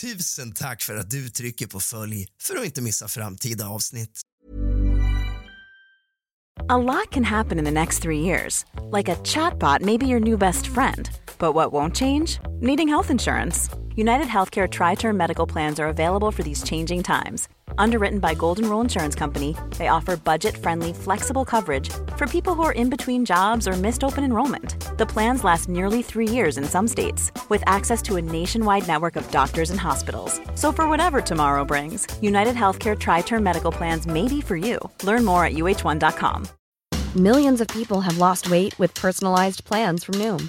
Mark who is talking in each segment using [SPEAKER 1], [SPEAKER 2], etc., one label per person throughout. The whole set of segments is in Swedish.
[SPEAKER 1] Tusen tack för att du trycker på följ för att inte missa framtida avsnitt.
[SPEAKER 2] A lot can happen in the next three years. Like a chatbot may be your new best friend. But what won't change? Needing health insurance. United Healthcare Tri Term Medical Plans are available for these changing times. Underwritten by Golden Rule Insurance Company, they offer budget friendly, flexible coverage for people who are in between jobs or missed open enrollment. The plans last nearly three years in some states, with access to a nationwide network of doctors and hospitals. So, for whatever tomorrow brings, United Healthcare Tri Term Medical Plans may be for you. Learn more at uh1.com.
[SPEAKER 3] Millions of people have lost weight with personalized plans from Noom,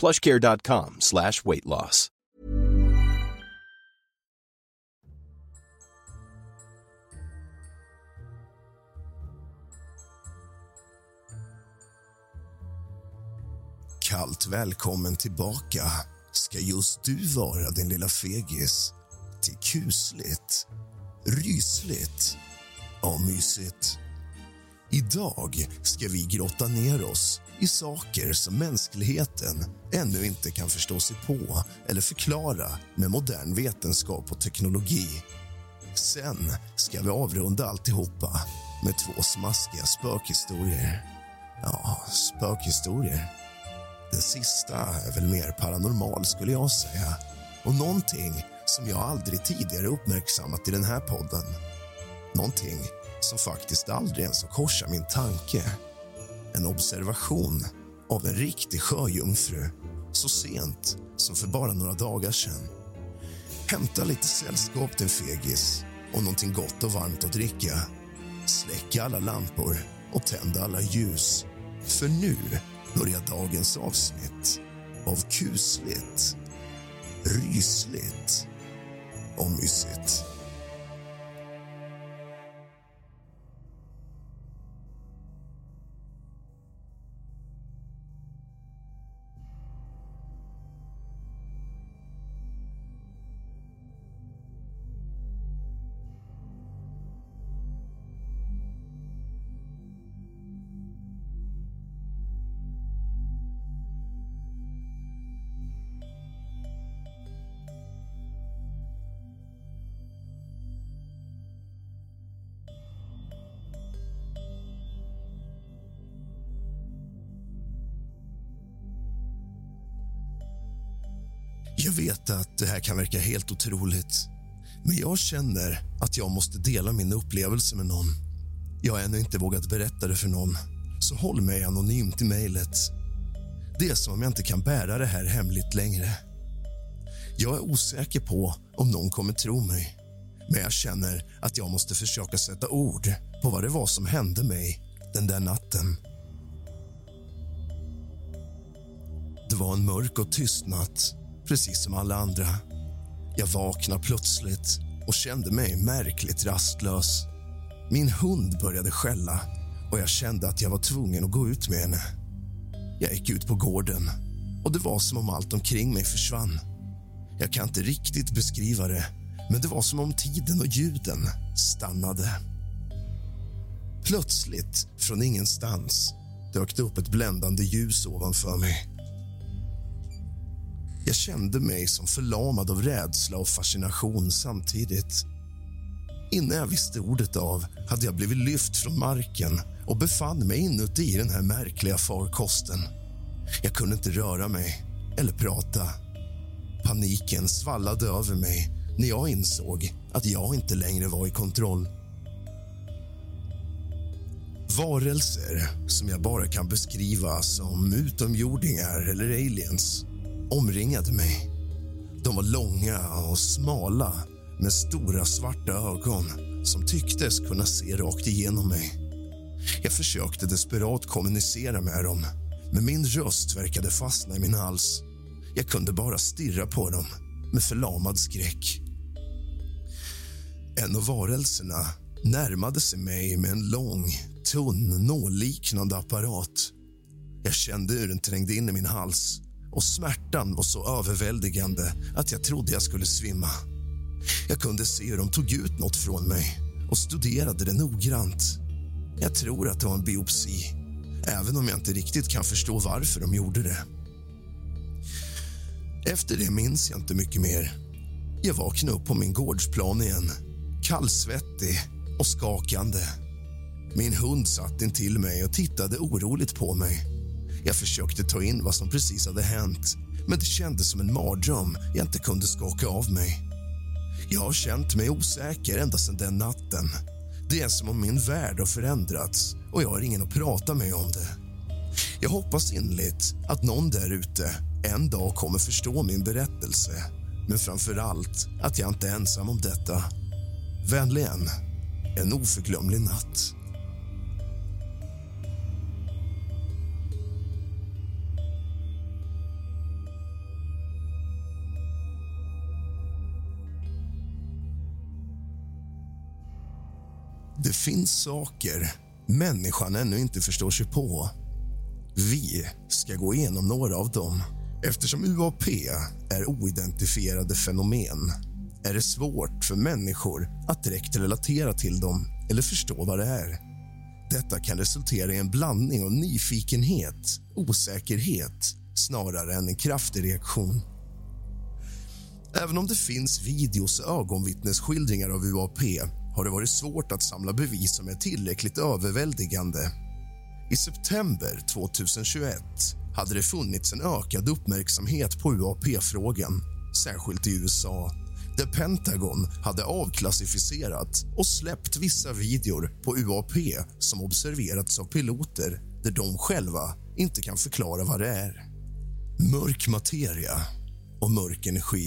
[SPEAKER 4] plushcare.com slash weight loss.
[SPEAKER 1] Kallt välkommen tillbaka ska just du vara, din lilla fegis till kusligt, rysligt och mysigt. Idag ska vi grotta ner oss i saker som mänskligheten ännu inte kan förstå sig på eller förklara med modern vetenskap och teknologi. Sen ska vi avrunda alltihopa med två smaskiga spökhistorier. Ja, spökhistorier. Den sista är väl mer paranormal, skulle jag säga. Och någonting som jag aldrig tidigare uppmärksammat i den här podden. Någonting som faktiskt aldrig ens har korsat min tanke. En observation av en riktig sjöjungfru så sent som för bara några dagar sedan. Hämta lite sällskap, din fegis, och någonting gott och varmt att dricka. Släck alla lampor och tänd alla ljus. För nu börjar dagens avsnitt av kusligt, rysligt och mysigt. Jag vet att det här kan verka helt otroligt men jag känner att jag måste dela min upplevelse med någon. Jag har ännu inte vågat berätta det för någon, så håll mig anonymt i mejlet. Det är som om jag inte kan bära det här hemligt längre. Jag är osäker på om någon kommer tro mig men jag känner att jag måste försöka sätta ord på vad det var som hände mig den där natten. Det var en mörk och tyst natt precis som alla andra. Jag vaknade plötsligt och kände mig märkligt rastlös. Min hund började skälla och jag kände att jag var tvungen att gå ut med henne. Jag gick ut på gården och det var som om allt omkring mig försvann. Jag kan inte riktigt beskriva det, men det var som om tiden och ljuden stannade. Plötsligt, från ingenstans, dök det upp ett bländande ljus ovanför mig. Jag kände mig som förlamad av rädsla och fascination samtidigt. Innan jag visste ordet av hade jag blivit lyft från marken och befann mig inuti den här märkliga farkosten. Jag kunde inte röra mig eller prata. Paniken svallade över mig när jag insåg att jag inte längre var i kontroll. Varelser som jag bara kan beskriva som utomjordingar eller aliens omringade mig. De var långa och smala med stora svarta ögon som tycktes kunna se rakt igenom mig. Jag försökte desperat kommunicera med dem men min röst verkade fastna i min hals. Jag kunde bara stirra på dem med förlamad skräck. En av varelserna närmade sig mig med en lång, tunn, nålliknande apparat. Jag kände hur den trängde in i min hals och smärtan var så överväldigande att jag trodde jag skulle svimma. Jag kunde se hur de tog ut något från mig och studerade det noggrant. Jag tror att det var en biopsi, även om jag inte riktigt kan förstå varför de gjorde det. Efter det minns jag inte mycket mer. Jag vaknade upp på min gårdsplan igen, kallsvettig och skakande. Min hund satt intill mig och tittade oroligt på mig. Jag försökte ta in vad som precis hade hänt men det kändes som en mardröm jag inte kunde skaka av mig. Jag har känt mig osäker ända sedan den natten. Det är som om min värld har förändrats och jag har ingen att prata med om det. Jag hoppas innerligt att någon där ute en dag kommer förstå min berättelse men framför allt att jag inte är ensam om detta. Vänligen, en oförglömlig natt. Finns saker människan ännu inte förstår sig på. Vi ska gå igenom några av dem. Eftersom UAP är oidentifierade fenomen är det svårt för människor att direkt relatera till dem eller förstå vad det är. Detta kan resultera i en blandning av nyfikenhet, osäkerhet snarare än en kraftig reaktion. Även om det finns videos och ögonvittnesskildringar av UAP har det varit svårt att samla bevis som är tillräckligt överväldigande. I september 2021 hade det funnits en ökad uppmärksamhet på UAP-frågan, särskilt i USA där Pentagon hade avklassificerat och släppt vissa videor på UAP som observerats av piloter där de själva inte kan förklara vad det är. Mörk materia och mörk energi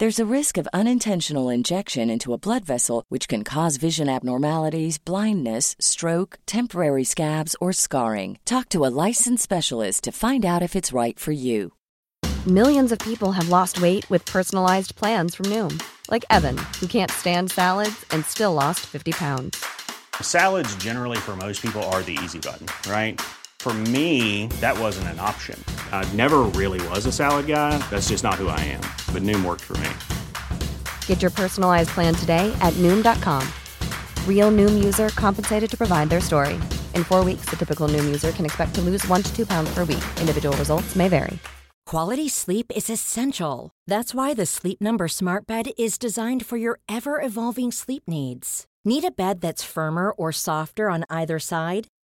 [SPEAKER 5] There's a risk of unintentional injection into a blood vessel, which can cause vision abnormalities, blindness, stroke, temporary scabs, or scarring. Talk to a licensed specialist to find out if it's right for you.
[SPEAKER 3] Millions of people have lost weight with personalized plans from Noom, like Evan, who can't stand salads and still lost 50 pounds.
[SPEAKER 6] Salads, generally, for most people, are the easy button, right? For me, that wasn't an option. I never really was a salad guy. That's just not who I am. But Noom worked for me.
[SPEAKER 3] Get your personalized plan today at Noom.com. Real Noom user compensated to provide their story. In four weeks, the typical Noom user can expect to lose one to two pounds per week. Individual results may vary.
[SPEAKER 7] Quality sleep is essential. That's why the Sleep Number Smart Bed is designed for your ever evolving sleep needs. Need a bed that's firmer or softer on either side?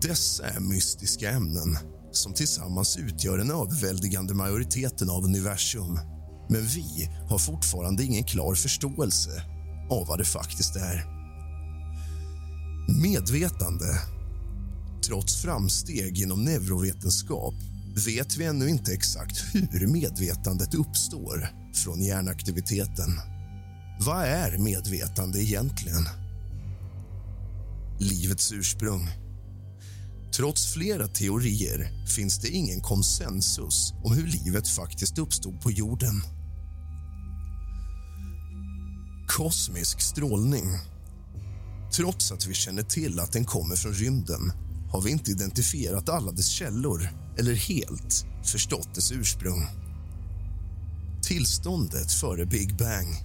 [SPEAKER 1] Dessa är mystiska ämnen som tillsammans utgör den överväldigande majoriteten av universum. Men vi har fortfarande ingen klar förståelse av vad det faktiskt är. Medvetande. Trots framsteg inom neurovetenskap vet vi ännu inte exakt hur medvetandet uppstår från hjärnaktiviteten. Vad är medvetande egentligen? Livets ursprung. Trots flera teorier finns det ingen konsensus om hur livet faktiskt uppstod på jorden. Kosmisk strålning. Trots att vi känner till att den kommer från rymden har vi inte identifierat alla dess källor eller helt förstått dess ursprung. Tillståndet före Big Bang.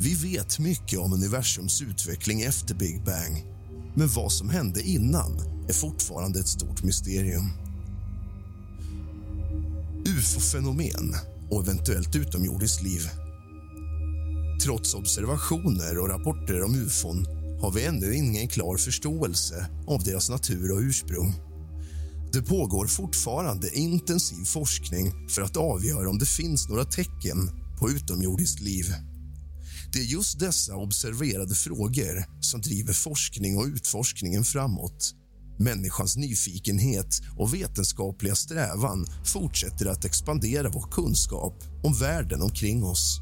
[SPEAKER 1] Vi vet mycket om universums utveckling efter Big Bang men vad som hände innan är fortfarande ett stort mysterium. Ufo-fenomen och eventuellt utomjordiskt liv. Trots observationer och rapporter om ufon har vi ännu ingen klar förståelse av deras natur och ursprung. Det pågår fortfarande intensiv forskning för att avgöra om det finns några tecken på utomjordiskt liv. Det är just dessa observerade frågor som driver forskning och utforskningen framåt. Människans nyfikenhet och vetenskapliga strävan fortsätter att expandera vår kunskap om världen omkring oss.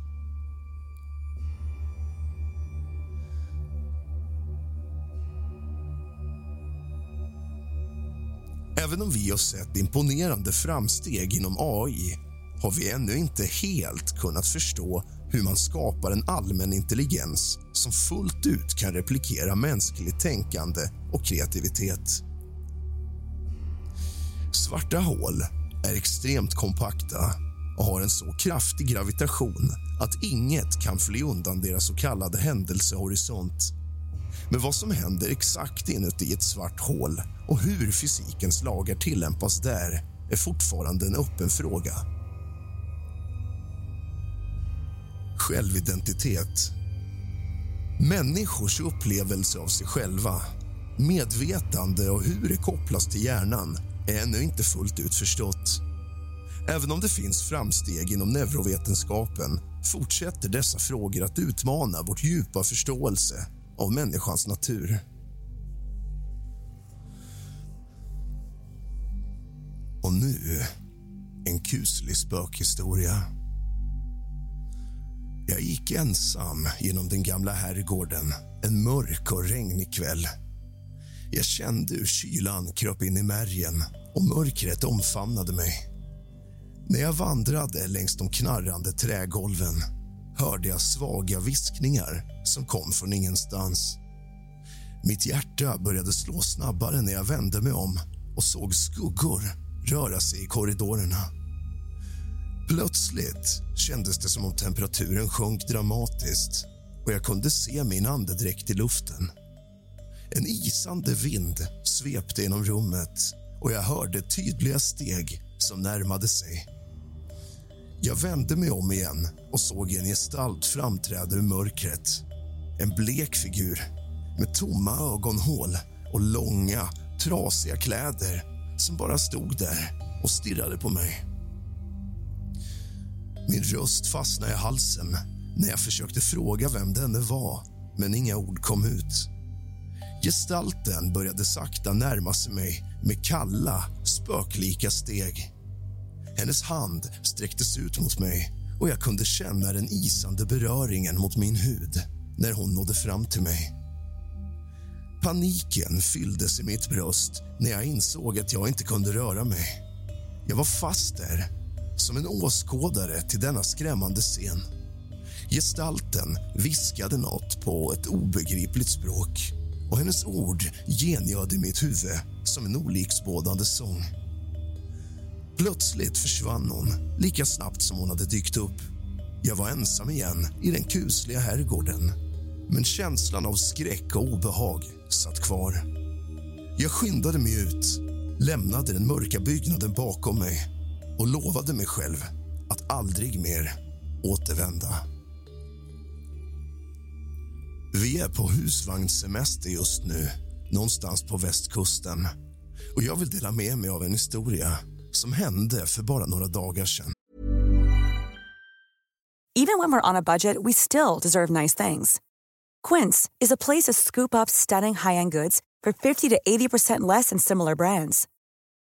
[SPEAKER 1] Även om vi har sett imponerande framsteg inom AI har vi ännu inte helt kunnat förstå hur man skapar en allmän intelligens som fullt ut kan replikera mänskligt tänkande och kreativitet. Svarta hål är extremt kompakta och har en så kraftig gravitation att inget kan fly undan deras så kallade händelsehorisont. Men vad som händer exakt inuti ett svart hål och hur fysikens lagar tillämpas där är fortfarande en öppen fråga. Självidentitet. Människors upplevelse av sig själva, medvetande och hur det kopplas till hjärnan är ännu inte fullt ut förstått. Även om det finns framsteg inom neurovetenskapen fortsätter dessa frågor att utmana vårt djupa förståelse av människans natur. Och nu en kuslig spökhistoria. Jag gick ensam genom den gamla herrgården en mörk och regnig kväll. Jag kände hur kylan kröp in i märgen och mörkret omfamnade mig. När jag vandrade längs de knarrande trägolven hörde jag svaga viskningar som kom från ingenstans. Mitt hjärta började slå snabbare när jag vände mig om och såg skuggor röra sig i korridorerna. Plötsligt kändes det som om temperaturen sjönk dramatiskt och jag kunde se min andedräkt i luften. En isande vind svepte genom rummet och jag hörde tydliga steg som närmade sig. Jag vände mig om igen och såg en gestalt framträda ur mörkret. En blek figur med tomma ögonhål och långa, trasiga kläder som bara stod där och stirrade på mig. Min röst fastnade i halsen när jag försökte fråga vem denne var, men inga ord kom ut. Gestalten började sakta närma sig mig med kalla, spöklika steg. Hennes hand sträcktes ut mot mig och jag kunde känna den isande beröringen mot min hud när hon nådde fram till mig. Paniken fylldes i mitt bröst när jag insåg att jag inte kunde röra mig. Jag var fast där, som en åskådare till denna skrämmande scen. Gestalten viskade något på ett obegripligt språk och hennes ord gengöd i mitt huvud som en olycksbådande sång. Plötsligt försvann hon lika snabbt som hon hade dykt upp. Jag var ensam igen i den kusliga herrgården men känslan av skräck och obehag satt kvar. Jag skyndade mig ut, lämnade den mörka byggnaden bakom mig och lovade mig själv att aldrig mer återvända. Vi är på husvagnssemester just nu, någonstans på västkusten. Och Jag vill dela med mig av en historia som hände för bara några dagar sedan.
[SPEAKER 8] Even when we're on a budget, we still deserve nice things. Quince is a place to scoop up stunning high-end goods for 50 to 80% less than similar brands.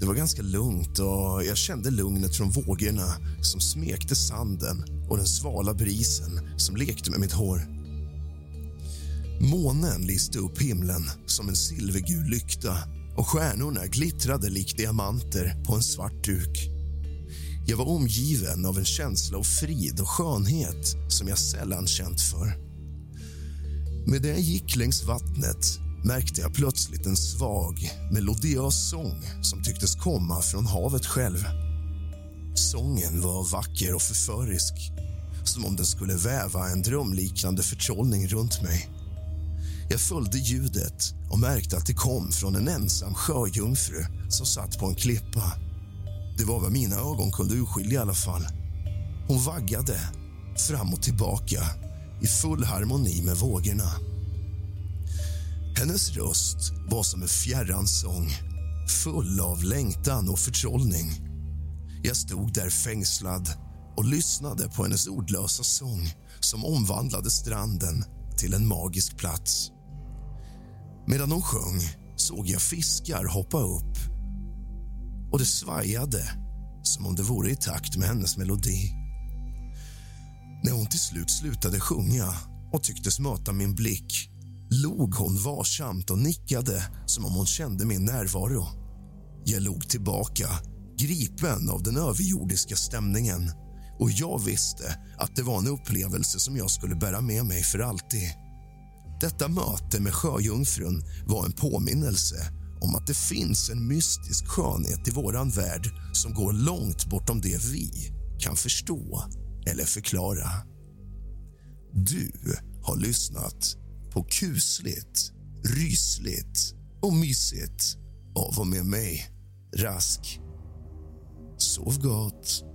[SPEAKER 1] Det var ganska lugnt och jag kände lugnet från vågorna som smekte sanden och den svala brisen som lekte med mitt hår. Månen lyste upp himlen som en silvergul lykta och stjärnorna glittrade likt diamanter på en svart duk. Jag var omgiven av en känsla av frid och skönhet som jag sällan känt för. Medan jag gick längs vattnet märkte jag plötsligt en svag, melodiös sång som tycktes komma från havet själv. Sången var vacker och förförisk som om den skulle väva en drömliknande förtrollning runt mig. Jag följde ljudet och märkte att det kom från en ensam sjöjungfru som satt på en klippa. Det var vad mina ögon kunde urskilja i alla fall. Hon vaggade fram och tillbaka i full harmoni med vågorna. Hennes röst var som en fjärran sång full av längtan och förtrollning. Jag stod där fängslad och lyssnade på hennes ordlösa sång som omvandlade stranden till en magisk plats. Medan hon sjöng såg jag fiskar hoppa upp och det svajade som om det vore i takt med hennes melodi. När hon till slut slutade sjunga och tycktes möta min blick log hon varsamt och nickade som om hon kände min närvaro. Jag log tillbaka, gripen av den överjordiska stämningen och jag visste att det var en upplevelse som jag skulle bära med mig för alltid. Detta möte med sjöjungfrun var en påminnelse om att det finns en mystisk skönhet i våran värld som går långt bortom det vi kan förstå eller förklara. Du har lyssnat på kusligt, rysligt och mysigt av och med mig, Rask. Sov gott.